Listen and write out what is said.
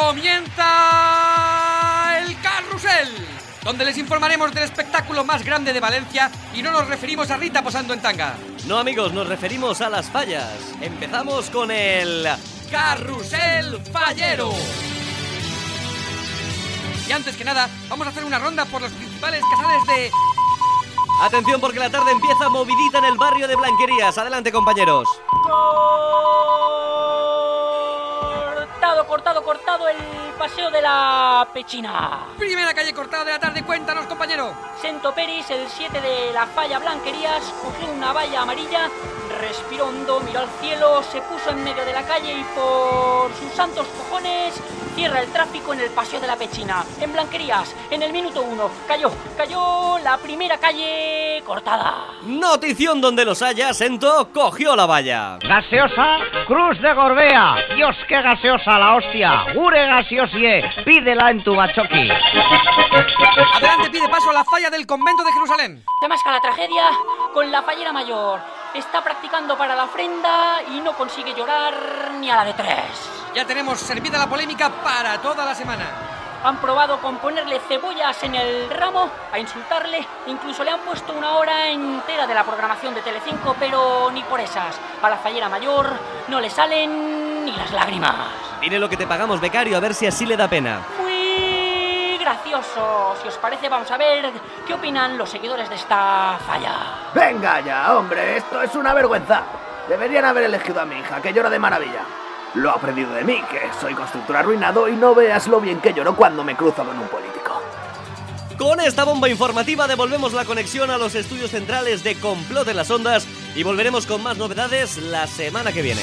Comienza el carrusel, donde les informaremos del espectáculo más grande de Valencia y no nos referimos a Rita posando en tanga. No amigos, nos referimos a las fallas. Empezamos con el... Carrusel Fallero. Y antes que nada, vamos a hacer una ronda por los principales casales de... Atención porque la tarde empieza movidita en el barrio de Blanquerías. Adelante compañeros. Cortado, cortado, cortado el paseo de la Pechina. Primera calle cortada de la tarde, cuéntanos compañero. Sento Peris, el 7 de la falla Blanquerías, cogió una valla amarilla, respiró hondo, miró al cielo, se puso en medio de la calle y por sus santos cojones cierra el tráfico en el paseo de la Pechina. En Blanquerías, en el minuto 1, cayó, cayó la primera calle cortada. Notición donde los haya, Sento cogió la valla. Gaseosa, Cruz de Gorbea. Dios, qué gaseosa la hostia. Gure gaseosie. Pídela en tu bachoqui. Adelante pide paso a la falla del convento de Jerusalén. Se masca la tragedia con la fallera mayor. Está practicando para la ofrenda y no consigue llorar ni a la de tres. Ya tenemos servida la polémica para toda la semana. Han probado con ponerle cebollas en el ramo, a insultarle, incluso le han puesto una hora entera de la programación de Telecinco, pero ni por esas. A la fallera mayor no le salen ni las lágrimas. Dile lo que te pagamos, becario, a ver si así le da pena. Gracioso. Si os parece, vamos a ver qué opinan los seguidores de esta falla. Venga ya, hombre, esto es una vergüenza. Deberían haber elegido a mi hija, que llora de maravilla. Lo ha aprendido de mí, que soy constructor arruinado y no veas lo bien que lloro cuando me cruzo con un político. Con esta bomba informativa devolvemos la conexión a los estudios centrales de Complot en las Ondas y volveremos con más novedades la semana que viene.